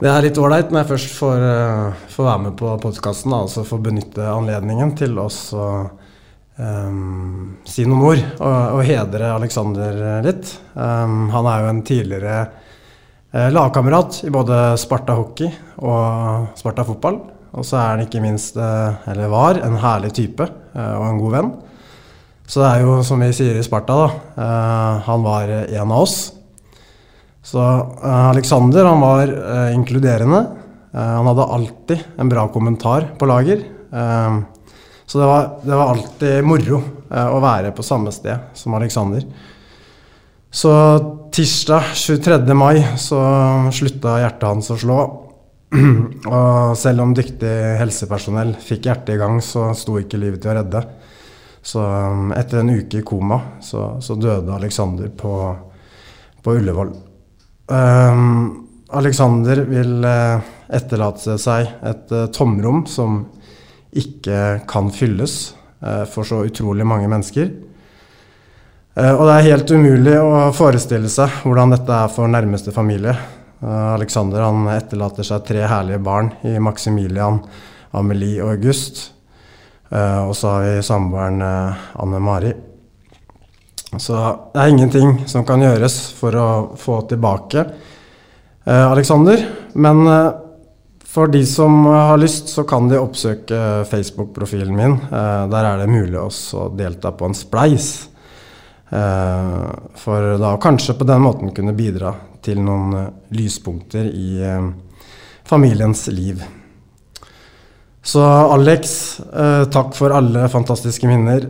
Det er litt ålreit når jeg først får, eh, får være med på podkasten, altså får benytte anledningen til å um, si noen ord og, og hedre Alexander litt. Um, han er jo en tidligere uh, lagkamerat i både Sparta hockey og Sparta fotball. Og så er han ikke minst, uh, eller var, en herlig type uh, og en god venn. Så det er jo som vi sier i Sparta, da. han var en av oss. Så eh, Alexander han var eh, inkluderende. Eh, han hadde alltid en bra kommentar på lager. Så det var, det var alltid moro å være på samme sted som Alexander. Så tirsdag 23. mai så slutta hjertet hans å slå. Og selv om dyktig helsepersonell fikk hjertet i gang, så sto ikke livet til å redde. Så etter en uke i koma så, så døde Alexander på, på Ullevål. Um, Alexander vil uh, etterlate seg et uh, tomrom som ikke kan fylles uh, for så utrolig mange mennesker. Og det er helt umulig å forestille seg hvordan dette er for nærmeste familie. Alexander han etterlater seg tre herlige barn i Maximilian, Amelie og August. Og så har vi samboeren Anne Mari. Så det er ingenting som kan gjøres for å få tilbake eh, Alexander. Men eh, for de som har lyst, så kan de oppsøke Facebook-profilen min. Eh, der er det mulig også å delta på en spleis. Eh, for da kanskje på den måten kunne bidra til noen eh, lyspunkter i eh, familiens liv. Så Alex, takk for alle fantastiske minner.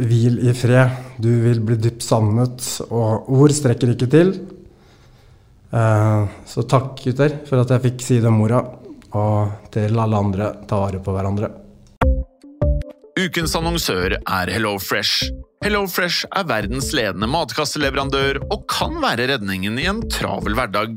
Hvil i fred. Du vil bli dypt savnet, og ord strekker ikke til. Eh, så takk, gutter, for at jeg fikk si det om mora. Og til alle andre, ta vare på hverandre. Ukens annonsør er HelloFresh. HelloFresh er verdens ledende matkasseleverandør og kan være redningen i en travel hverdag.